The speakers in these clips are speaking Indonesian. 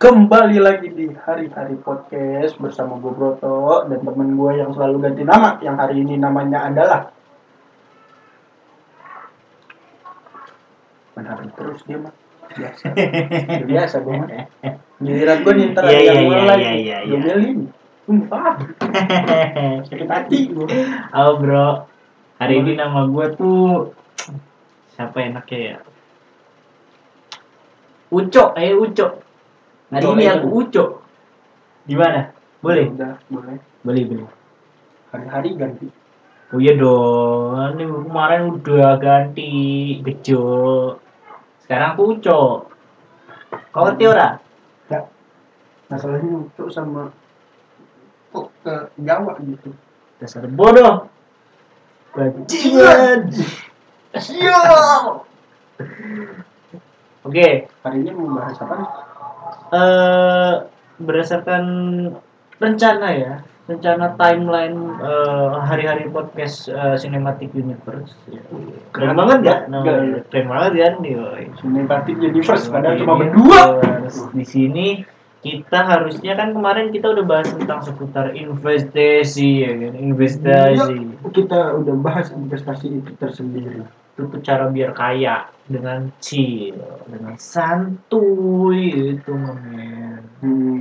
Kembali lagi di hari-hari podcast bersama gue Broto dan temen gue yang selalu ganti nama yang hari ini namanya adalah benar terus dia mah biasa biasa gue mah giliran gue nih ntar ada Iya, yang iya, mulai iya, iya, iya. Diomelin. sumpah sakit hati gue Halo bro, hari ini nama gue tuh siapa enaknya ya? Uco, eh Uco. Hari Uco, ini aku Uco. Gimana? Boleh? udah boleh Boleh, boleh. hari-hari ganti Oh iya dong, ini kemarin udah ganti Bejo. Sekarang aku Uco. Kau ngerti ora? ya masalahnya untuk sama kok ke Jawa gitu Dasar bodoh. Bajingan. Siap. Oke, hari ini mau bahas apa nih? eh berdasarkan rencana ya rencana timeline eh, hari-hari podcast eh, Cinematic Universe. Keren banget ya keren banget kan yoi. Cinematic Universe padahal Cinematic cuma berdua. Di sini kita harusnya kan kemarin kita udah bahas tentang seputar investasi ya kan? Investasi. Kita udah bahas investasi itu tersendiri itu cara biar kaya dengan chill dengan santuy itu men hmm.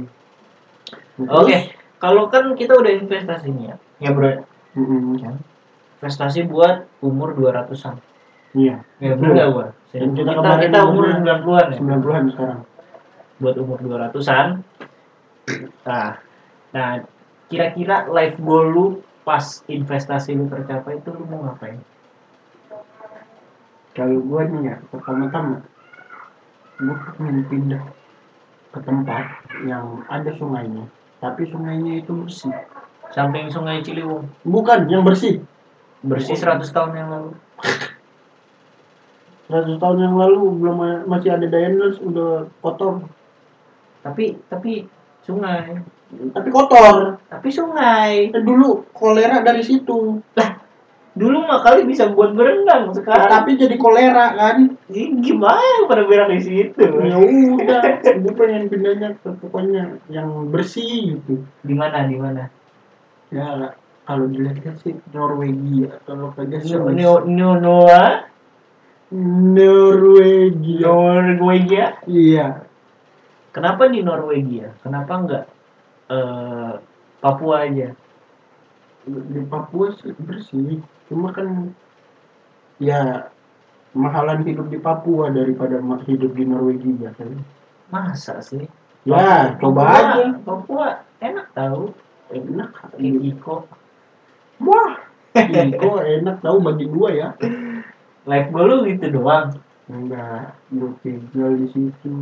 Oke, kalau kan kita udah investasinya, ya bro, Hmm. investasi buat umur 200-an. iya Ya bener nggak gua? Dan kita kita, kita umur umurnya 90-an ya, 90-an sekarang buat umur 200-an. Nah, nah kira-kira life goal lu pas investasi lu tercapai itu lu mau ngapain? Kalau gua nih ya pertama-tama gua pengen pindah ke tempat yang ada sungainya. Tapi sungainya itu bersih. Samping Sungai Ciliwung. Bukan yang bersih. Bersih 100 tahun yang lalu. 100 tahun yang lalu belum masih ada drainase udah kotor. Tapi tapi sungai, tapi kotor. Tapi sungai. Eh, dulu kolera dari situ Dulu mah kali bisa buat berenang sekarang. tapi jadi kolera kan Ih, gimana pada berak di situ? ya udah gue pengen pindahnya ke pokoknya yang bersih gitu Di mana? Di mana? ya kalau dilihat sih Norwegia kalau kagak sih No, no, Noah, Norwegia Norwegia. iya Kenapa di Norwegia? Kenapa enggak eh Papua aja? Di Papua sih bersih cuma kan ya mahalan hidup di Papua daripada hidup di Norwegia kan Masa sih? ya coba aja Papua enak tahu. enak Kayak Iko. wah Iko enak tahu bagi dua ya Life goal lu gitu doang. enggak gue tinggal di situ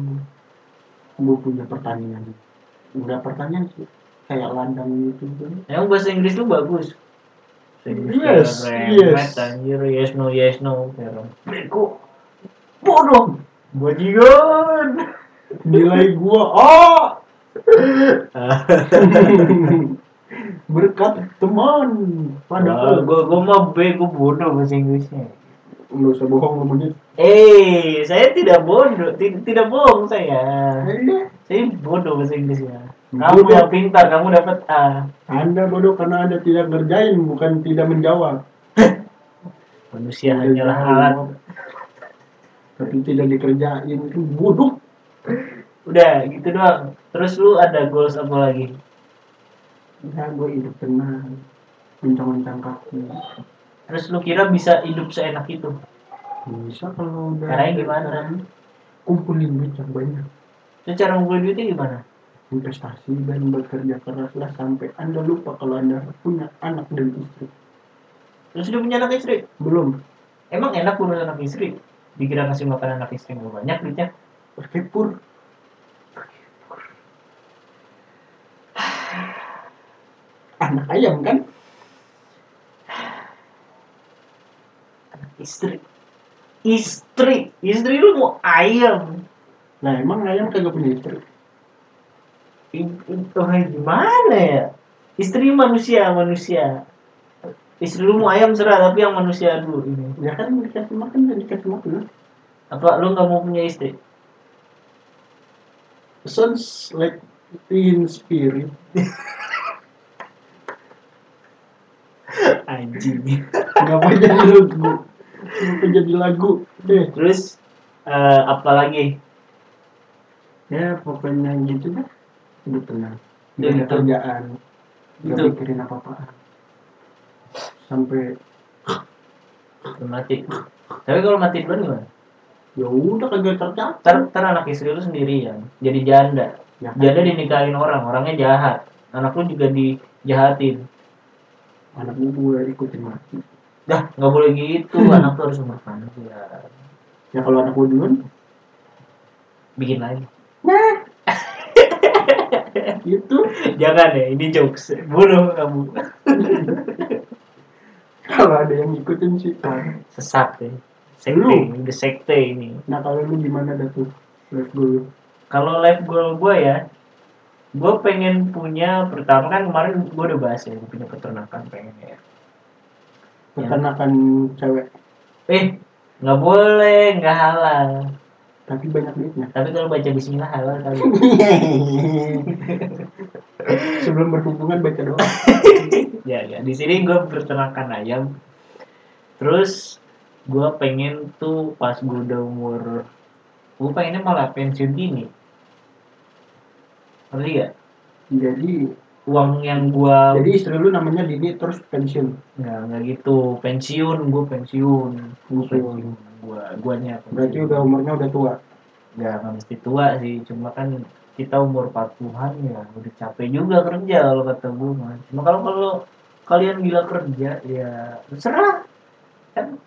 gue punya pertanian enggak pertanian sih kayak ladang gitu kan Yang bahasa Inggris lu bagus. Yes, yes. anjir, yes no, yes no. Beko. Bodoh. Bajingan. nilai gua oh berkat teman padahal gua gua mah bego bodoh bahasa Inggrisnya. nggak usah bohong lu menit Eh, saya tidak bodoh, tidak, bohong saya. Anda Saya bodoh bahasa Inggrisnya. Kamu Bodoh. yang pintar, kamu dapat A. Anda bodoh karena Anda tidak ngerjain bukan tidak menjawab Manusia hanyalah alat. tapi tidak dikerjain itu bodoh Udah, gitu doang. Terus lu ada goals apa lagi? ya gue hidup tenang bincang-bincang kaki Terus lu kira bisa hidup seenak itu? bisa kalau udah Caranya gimana? kumpulin duit yang banyak Lu cara ngumpulin duitnya gimana? Investasi dan bekerja keraslah sampai anda lupa kalau anda punya anak dan istri lu punya anak istri? belum Emang enak ngurus anak istri? Dikira ngasih makan anak istri nggak banyak duitnya? pakai pur anak ayam kan Istri. Istri. Istri lu mau ayam. nah emang ayam kagak punya istri itu gimana ya? Istri manusia manusia. Istri lu mau ayam serah tapi yang manusia dulu ini. Ya kan dikasih makan dan dikasih makan apa lu nggak mau punya istri? Sounds like in spirit. Anjing. Ngapa jadi lagu. Ngapa jadi lagu. Eh. Terus eh, apa lagi? Ya pokoknya gitu deh hidup tenang Ya, gak ada kerjaan. Gak Gitu. mikirin apa apa sampai mati. Tapi kalau mati duluan gimana? Ya udah kagak tercapai ntar, ntar anak istri lu sendirian. Jadi janda. Ya, kan? janda dinikahin orang. Orangnya jahat. Anak lu juga dijahatin. Anak gue ikutin mati. Dah nggak boleh gitu. Anak tuh harus umur panjang ya kalau anak gue duluan? Bikin lagi. Nah itu jangan ya ini jokes. Bunuh kamu. Kalau ada yang ngikutin sih sesat ya sekte Lu. udah sekte ini. Nah kalau lu gimana dah tuh live gue kalau life goal gue ya gue pengen punya pertama kan kemarin gue udah bahas ya gue punya peternakan pengen ya. Peternakan cewek. Eh nggak boleh nggak halal tapi banyak duitnya. Tapi kalau baca Bismillah halal kali. Sebelum berhubungan baca doa. Ya ya. Di sini gue peternakan ayam. Terus gue pengen tuh pas gue udah umur gue pengennya malah pensiun dini. Ngerti gak jadi uang yang gue jadi istri lu namanya Dini terus pensiun. Nggak nggak gitu. Pensiun gue pensiun. Gue Pensiun. Gue guanya berarti udah umurnya udah tua? Nggak nggak mesti tua sih. Cuma kan kita umur 40-an ya udah capek juga kerja kalau kata gue mah cuma kalau kalau kalian gila kerja ya terserah. Kan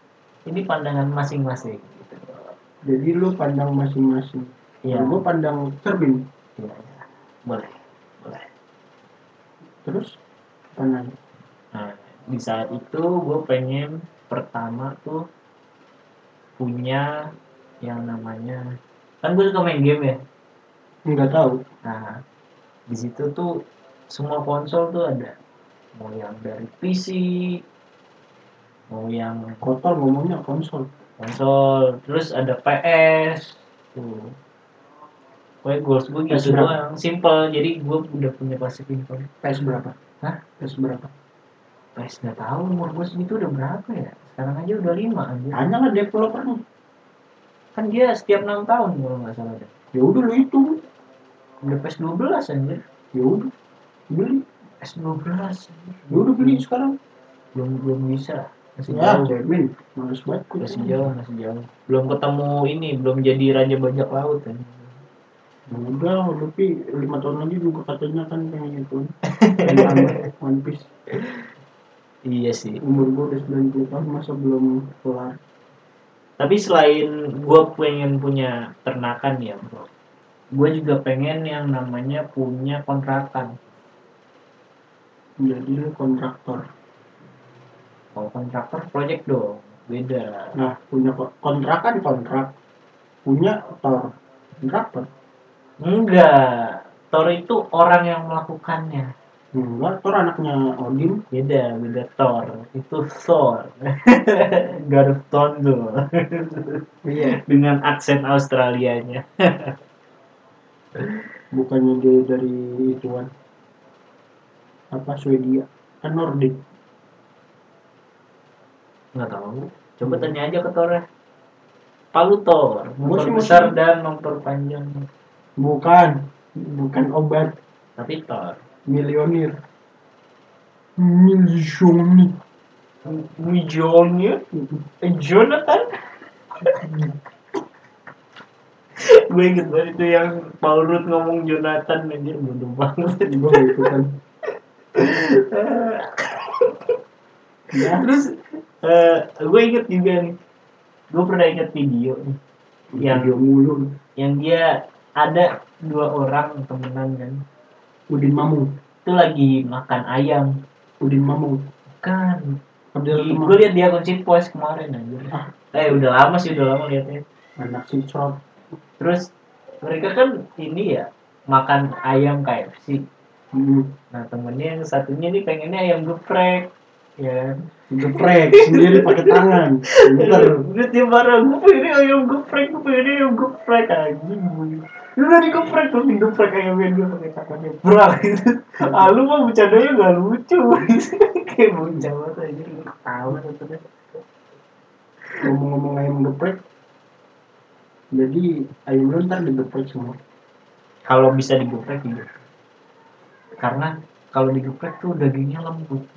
ini pandangan masing-masing gitu. Jadi lu pandang masing-masing. Ya, gue pandang cermin. Ya, ya. boleh boleh. Terus? Apa nanya nah di saat itu gue pengen pertama tuh punya yang namanya kan gue suka main game ya nggak tahu Nah, di situ tuh semua konsol tuh ada. Mau yang dari PC, mau yang kotor ngomongnya konsol konsol, terus ada PS. Tuh. Pokoknya goals gue gitu doang, simple. Jadi gue udah punya passive income. PS berapa Hah? PS berapa PS nggak tahu umur gue segitu udah berapa ya? Sekarang aja udah lima anjir. tanya lah developernya Kan dia setiap enam tahun kalau nggak salah deh. ya udah lu itu Udah PS 12 anjir. ya udah beli PS 12 anjir. ya udah beli sekarang Belum belum bisa. Masih ya jauh. cermin males banget gue masih jauh masih jauh belum ketemu ini belum jadi raja bajak laut kan Ya udah tapi lima tahun lagi juga katanya kan pengen itu One Piece iya sih. Umur gue udah 90 tahun masa belum kelar? Tapi selain gue pengen punya ternakan ya bro. Gue juga pengen yang namanya punya kontrakan. Jadi lu kontraktor. Kalau kontraktor project dong. Beda. Nah punya ko- kontrakan kontrak. Punya tor. Kontraktor? Enggak. Thor itu orang yang melakukannya enggak tor anaknya Odin. Beda beda Thor. Itu Thor. God of Thunder. Iya. Dengan aksen Australianya. Bukannya dia dari ituan? Apa Swedia? Kan Nordic. Nggak tahu. Coba tanya aja ke Thor ya. Palu Thor. Memperbesar masih- dan memperpanjang. Bukan. Bukan obat. Tapi Thor milioner Mijonnya eh, Jonathan? Gue inget banget itu yang Paul Rudd ngomong Jonathan anjir bodoh banget. Gue gak ikutan. Ya terus eh, gue inget juga nih. Gue pernah inget video nih yang video mulu. yang dia ada dua orang temenan kan Udin Mamung itu lagi makan ayam Udin Mamung kan gue liat di akun Post kemarin aja Ah. eh udah lama sih udah lama liatnya. Anak si Crop terus mereka kan ini ya makan ayam KFC hmm. nah temennya yang satunya nih pengennya ayam geprek ya. Geprek sendiri pakai tangan. Bener terus dia marah gue pengennya ayam geprek gue pengennya ayam geprek anjing lu udah digeprek lu digeprek kayak main gue pakai tangannya berak gitu ah lu mah bercandanya gak lucu. Kayak bocah banget aja lu ketawa tentunya ngomong-ngomong ayam geprek jadi ayam lu ntar digeprek semua. Kalau bisa digeprek gitu karena kalau digeprek tuh dagingnya lembut.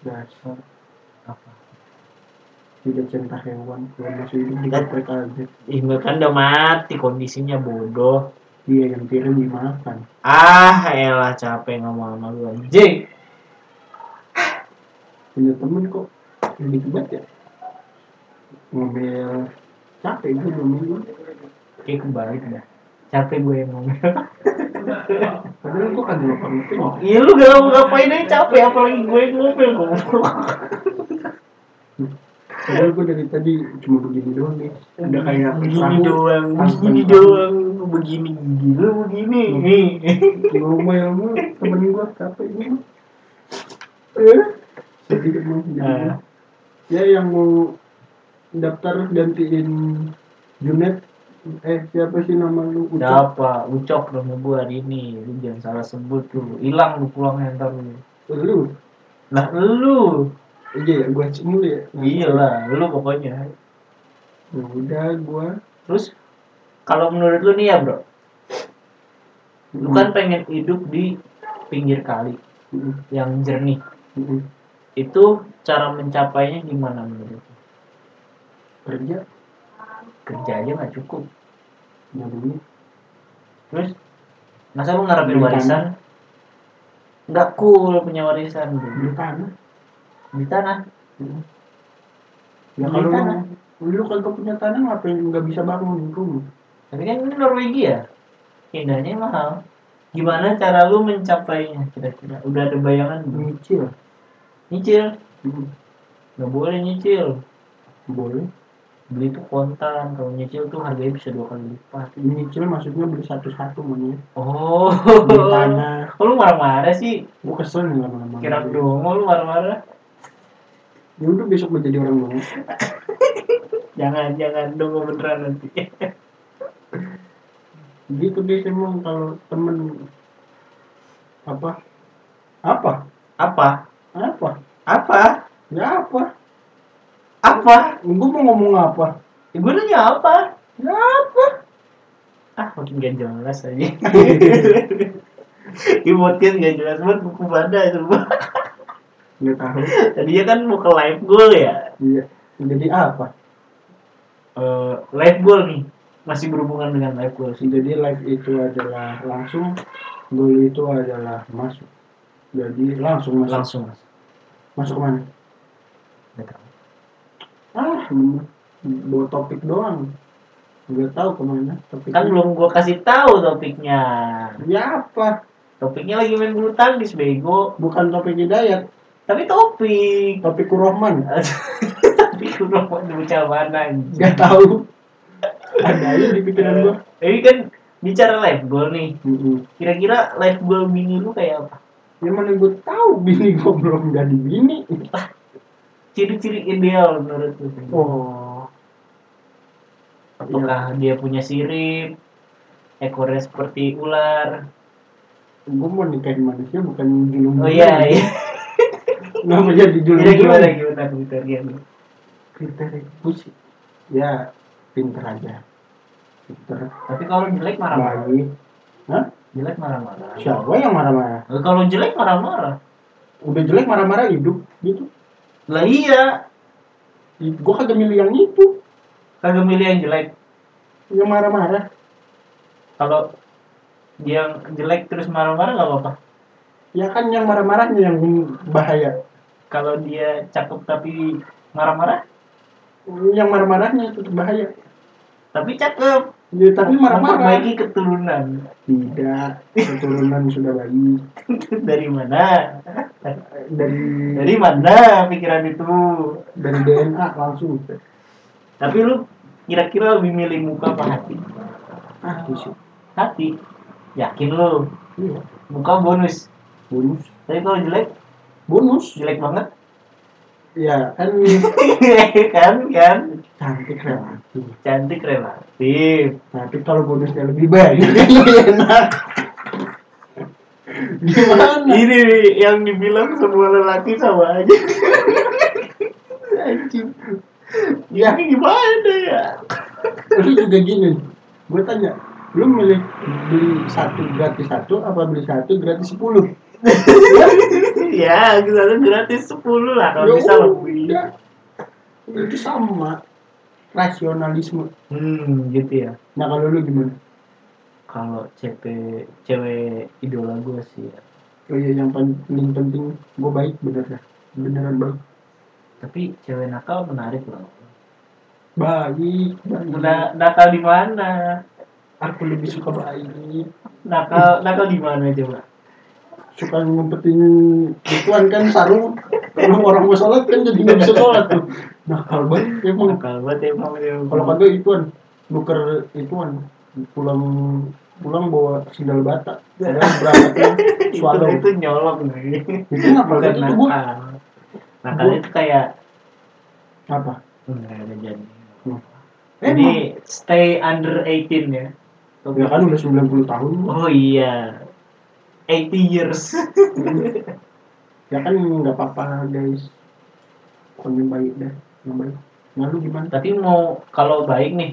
Dasar. Apa tidak cinta hewan kalau masih hidup digeprek aja. Ini kan udah mati kondisinya bodoh. Iya yang piring dimakan ah elah capek ngomong sama lu anjing punya temen kok gitu banget ya? Ngomel. Capek gue dua minggu kayak kebalik dah. Capek gue yang ngomong padahal gue kan nggak pernah iya lu gak ngapain aja capek apalagi gue yang ngomel goblok padahal gue dari tadi cuma begini doang nih udah kayak begini doang begini doang. Begini gigi lu begini nih ngomel mulu temen gue capek gue eh? Sedih emang jadi Ah. gua. ya yang mau daftar gantiin Junet. Eh siapa sih nama lu? Ucap siapa? Ucok nama gue hari ini. Lu jangan salah sebut lu. Hilang lu pulangnya ntar lu. Lu? Lah lu iya ya gue mulu ya. Iya lah lu pokoknya. Ya udah gue terus kalau menurut lu nih ya bro. Lu kan pengen hidup di pinggir kali yang jernih. Itu cara mencapainya gimana menurut lu? kerja. Kerja aja nggak cukup. Duit terus masa lu ngarepin warisan? nggak cool punya warisan bro. beli tanah di tanah. Ya Beli kalau tanah. lu kagak punya tanah ngapain nggak bisa bangun rumah? Tapi kan ini Norwegia. Indahnya mahal. Gimana cara lu mencapainya kira-kira? Udah ada bayangan nyicil. Nyicil. Hmm, nggak boleh nyicil. Boleh. Beli tuh kontan. Kalau nyicil tuh harganya bisa dua kali lipat. Nyicil maksudnya beli satu-satu mana oh. Beli tanah. Kok lu marah-marah sih? Gue kesel nih lama-lama kira dong lu marah-marah ya udah besok menjadi orang dong jangan jangan. Dong beneran nanti. Gitu deh emang kalau temen. Apa? Apa? Apa? Apa? Apa? Ya apa? Apa? Gue mau ngomong apa? Ibu nanya apa? Ya apa? Ah makin gak jelas aja. Ibu podcast gak jelas banget buku pada semua nggak tahu. Tadinya kan mau ke live goal ya? Iya. Jadi apa? Eh, live goal nih. Masih berhubungan dengan live goal sih. Jadi live itu adalah langsung gol itu adalah masuk. Jadi langsung masuk. Langsung mas masuk mana? Nggak tahu. ah bawa topik doang. Nggak tahu ke mana topik kan belum gua kasih tahu topiknya. Ya apa? Topiknya lagi main bulu tangkis bego. Bukan topik hidayat tapi topik topik tapi udah mau bocah mana nggak tahu ada aja di pikiran gua Ini kan bicara live goal nih. Kira-kira live goal bini lu kayak apa? ya mana gue tahu bini gue belum jadi bini Ciri-ciri ideal menurut lu. oh Apakah dia punya sirip? Ekornya seperti ular? gue mau nikahin manusia bukan julung Oh iya, iya. Nggak jadi julung Kira gimana gimana kriteria lu? kriteria pusi ya pinter aja pinter Tapi kalau jelek marah-marah. baik Hah? Jelek marah-marah. siapa yang marah-marah Eh, Kalau jelek marah-marah. udah jelek marah-marah hidup gitu Lah iya. gue kagak milih yang itu Kagak milih yang jelek. yang marah-marah Kalau yang jelek terus marah-marah nggak apa-apa. ya kan yang marah-marahnya yang bahaya Kalau dia cakep tapi marah-marah, yang marah-marahnya itu bahaya tapi cakep. ya, tapi marah-marah Memperbaiki keturunan. tidak keturunan sudah baik Dari mana? dari Dari mana pikiran itu? dari DNA langsung Tapi lu kira-kira lebih milih muka apa hati? ah sih Hati. Yakin lu? iya Muka bonus. bonus Tapi kalau jelek, bonus. Jelek banget. ya kan? Kan kan? Cantik relatif. Cantik relatif. Tapi kalau bonusnya lebih banyak enak. Gimana? Ini nih yang dibilang semua lelaki sama aja. Anjing. Ya ini gimana ya? Lu juga gini gue tanya lu milih beli satu gratis satu apa beli satu gratis sepuluh ya kita gratis 10 lah kalau Ya bisa lebih. Itu sama rasionalisme. Hmm gitu ya. Nah kalau lu gimana? Kalau CP cewek idola gue sih ya. oh iya yang paling penting gue baik bener ya. Beneran baik. Tapi cewek nakal menarik loh. Baik baik. Nakal di mana? Aku lebih suka baik. Nakal nakal di mana coba suka ngumpetin ituan kan sarung kalau orang mau sholat kan jadi nggak bisa sholat tuh. Nakal banget emang. Nakal banget emang kalau kagak ituan nuker ituan pulang pulang bawa sendal bata. Berangkatnya itu, swallow. itu nyolong nih. Itu nakal itu gua nakal. Itu kayak apa? Enggak ada jadi Hmm. jadi emang? stay under 18 ya. Ya kan udah 90 tahun. Oh iya 80 years. Ya kan nggak apa-apa guys. Pokoknya baik dah yang baik. Nah lu gimana? Tapi mau kalau baik nih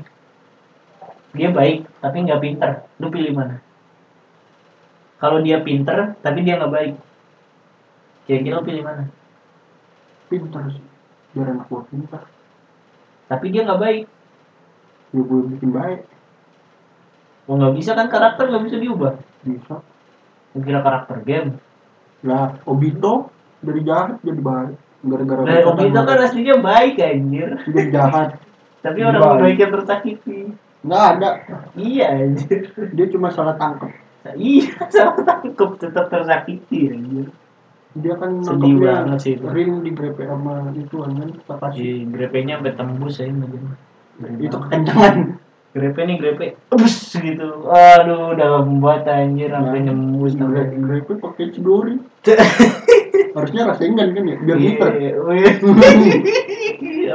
dia baik tapi nggak pinter lu pilih mana? Kalau dia pinter tapi dia nggak baik kira-kira lu pilih mana? Pintar sih biar anak gua pintar tapi dia nggak baik. Ya gue bikin baik. Mau nggak bisa kan karakter nggak bisa diubah? Bisa kira karakter game. Lah Obito dari jahat jadi baik. Gara-gara Nah, Obito kan aslinya baik anjir. Jadi jahat. Tapi orang baik. yang tersakiti. Nggak ada. Iya anjir. Dia cuma salah tangkap iya salah tangkep tetap tersakiti anjir. Dia kan Sedih banget sih itu. Rin di grepe sama itu kan Kakashi di grepe-nya sampai tembus ya ini itu kekencangan grepe nih grepe. Tembus gitu. Aduh dalam banget anjir sampai Nah, nembus sampai grepe pakai Chidori harusnya rasengan kan ya biar Iya, muter iya.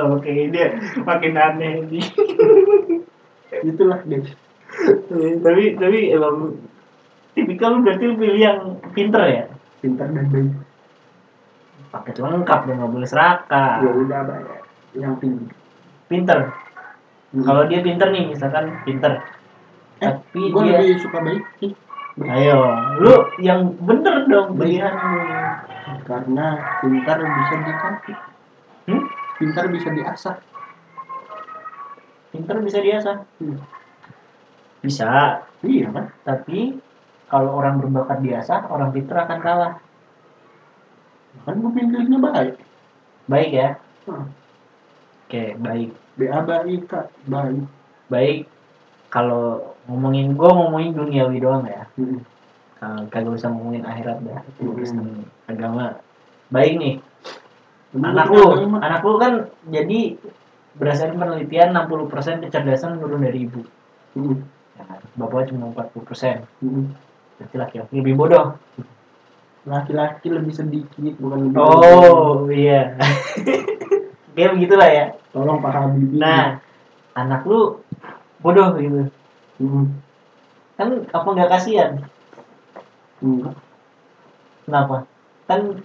oke dia makin aneh nih itulah guys tapi tapi emang tipikal lu berarti pilih yang pinter ya? Pintar dan baik. Paket lengkap dong nggak boleh serakah ya udah baik yang pintar pinter kalau dia pinter nih misalkan pinter. Eh tapi gue dia lebih suka baik sih. Ayo. Lu yang bener dong pilihan lu karena pintar bisa dikasih hmm? pintar bisa diasah. Pinter bisa diasah. Hmm. bisa. Iya kan? Tapi kalau orang berbakat diasah orang pinter akan kalah. Kan gue pilihnya baik. Baik ya? Hmm. Oke baik. B A baik kak. Baik. Baik. Kalau ngomongin gue ngomongin duniawi doang ya. Hmm. Kalau kagak usah ngomongin akhirat dah. Hmm. urusan agama. Baik nih. Emang anak lu. agama? anak lu kan jadi berdasarkan penelitian 60% kecerdasan turun dari ibu. Hmm. ya bapak cuma 40% Hmm. berarti laki-laki lebih bodoh. Laki-laki lebih sedikit bukan lebih oh iya kayak begitulah ya. Tolong Pak Habibie. Nah anak lu bodoh gitu. Hmm. kan apa nggak kasihan? Enggak. Kenapa? Kan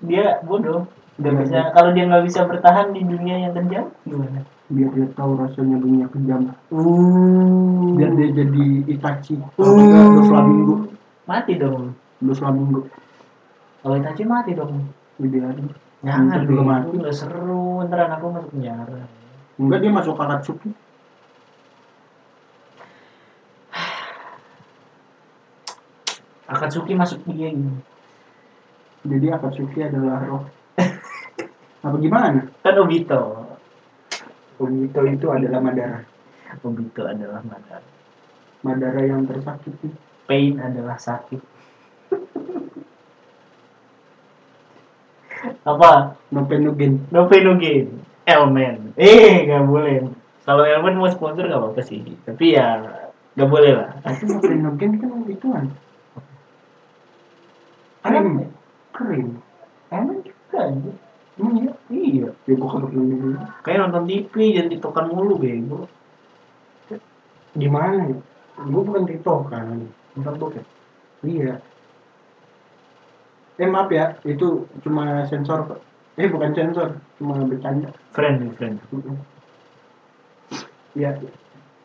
dia bodoh. Nggak Iya, bisa iya. kalau dia nggak bisa bertahan di dunia yang kejam gimana? Biar dia tahu rasanya dunia kejam. Uh. Biar dia jadi Itachi. Kalau enggak Dos Flamingo. Mati dong. Dos Flamingo. Kalau Itachi mati dong. Dibiarin jangan deh, mati. nggak seru ntar anak gua masuk penjara. Enggak dia masuk Akatsuki Akatsuki masuk dia gitu jadi Akatsuki adalah roh. Apa gimana? Kan Obito. Obito itu adalah Madara. Obito adalah Madara. Madara yang tersakiti. Pain adalah sakit apa? No pain no gain no pain no gain Elmen. Eh nggak boleh. Kalau Elmen mau sponsor nggak apa-apa sih. Tapi ya nggak boleh lah. Tapi no gain kan ituan krim. Krim. Elmen juga emang iya? Iya. ya kagak pernah nyobain Kayak nonton TV jangan ditokan mulu bego. gimana ya? Gua bukan tiktokan. Nonton bokep. iya eh maaf ya itu cuma sensor kok eh bukan sensor cuma bercanda Friend, friend. Iya,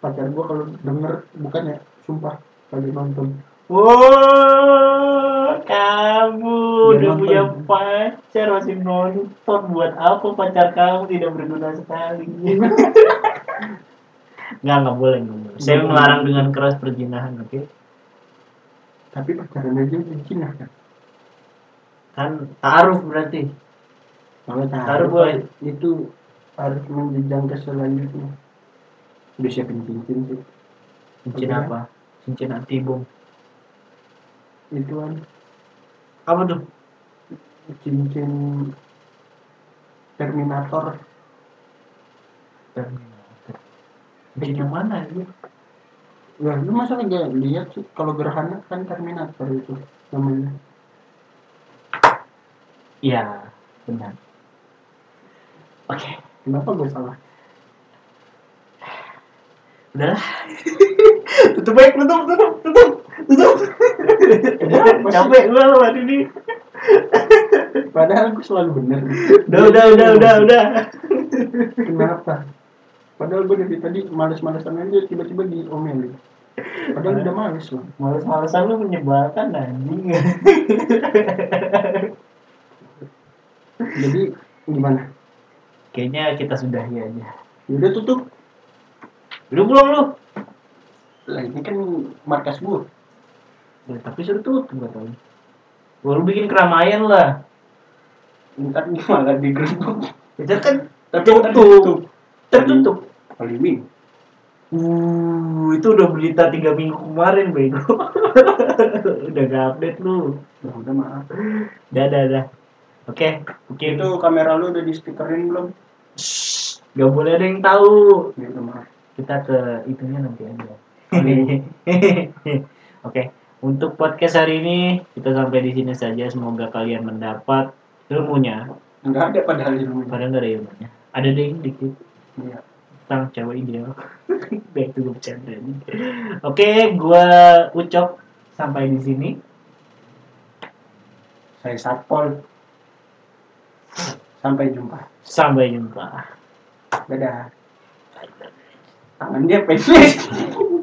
pacar gua kalau denger bukan ya, sumpah kali nonton. Wow, kamu Dia udah nonton. punya pacar masih nonton buat apa pacar kamu tidak berguna sekali? Nggak, nggak boleh, nggak boleh. Saya melarang dengan keras perjinahan, oke? Tapi pacaran aja jinah kan. Kan taruh berarti. Kalau Taruh boleh. itu harus menjenjang ke selanjutnya. Udah siapin cincin sih. Cincin apa? Cincin anti bom. Itu kan Apa tuh? cincin Terminator. Terminator. Cincin yang mana ya? Wah, lu masa nggak lihat sih kalau gerhana kan Terminator itu namanya. Iya, benar. Oke, Kenapa gue salah? udahlah. tutup baik, tutup, tutup, tutup, tutup. Capek gua hari ini. Padahal gue selalu bener. Udah, udah, udah, udah, udah. Kenapa? Padahal gue dari tadi males-malesan aja tiba-tiba diomelin. Padahal udah males loh. Males-malesan lu menyebalkan anjing. Jadi gimana? Kayaknya kita sudahi aja. Udah tutup. Udah pulang lu. Lah ini kan markas gue. Ya, tapi suruh tutup katanya. Gua lu bikin keramaian lah. Ntar malah digerebek. Itu kan Tapi Tutup. tertutup. Alimin. Uh, itu udah berita tiga minggu kemarin, bego. udah gak update lu. Ya udah maaf. Dah, dah, dah. Oke, oke. Itu kamera lu udah di speakerin belum? Shh, Gak boleh ada yang tahu. Maaf. Kita ke itunya nanti aja. Oke. Oke, untuk podcast hari ini kita sampai di sini saja. Semoga kalian mendapat ilmunya. Enggak ada padahal ilmunya. Padahal nggak ada ilmunya. Ada deh dikit Iya. tentang cewek ideal. Back to bercanda nih. Oke, gua Ucok sampai di sini. Saya Satpol. Sampai jumpa. Sampai jumpa. Dadah. Tangan dia pendek.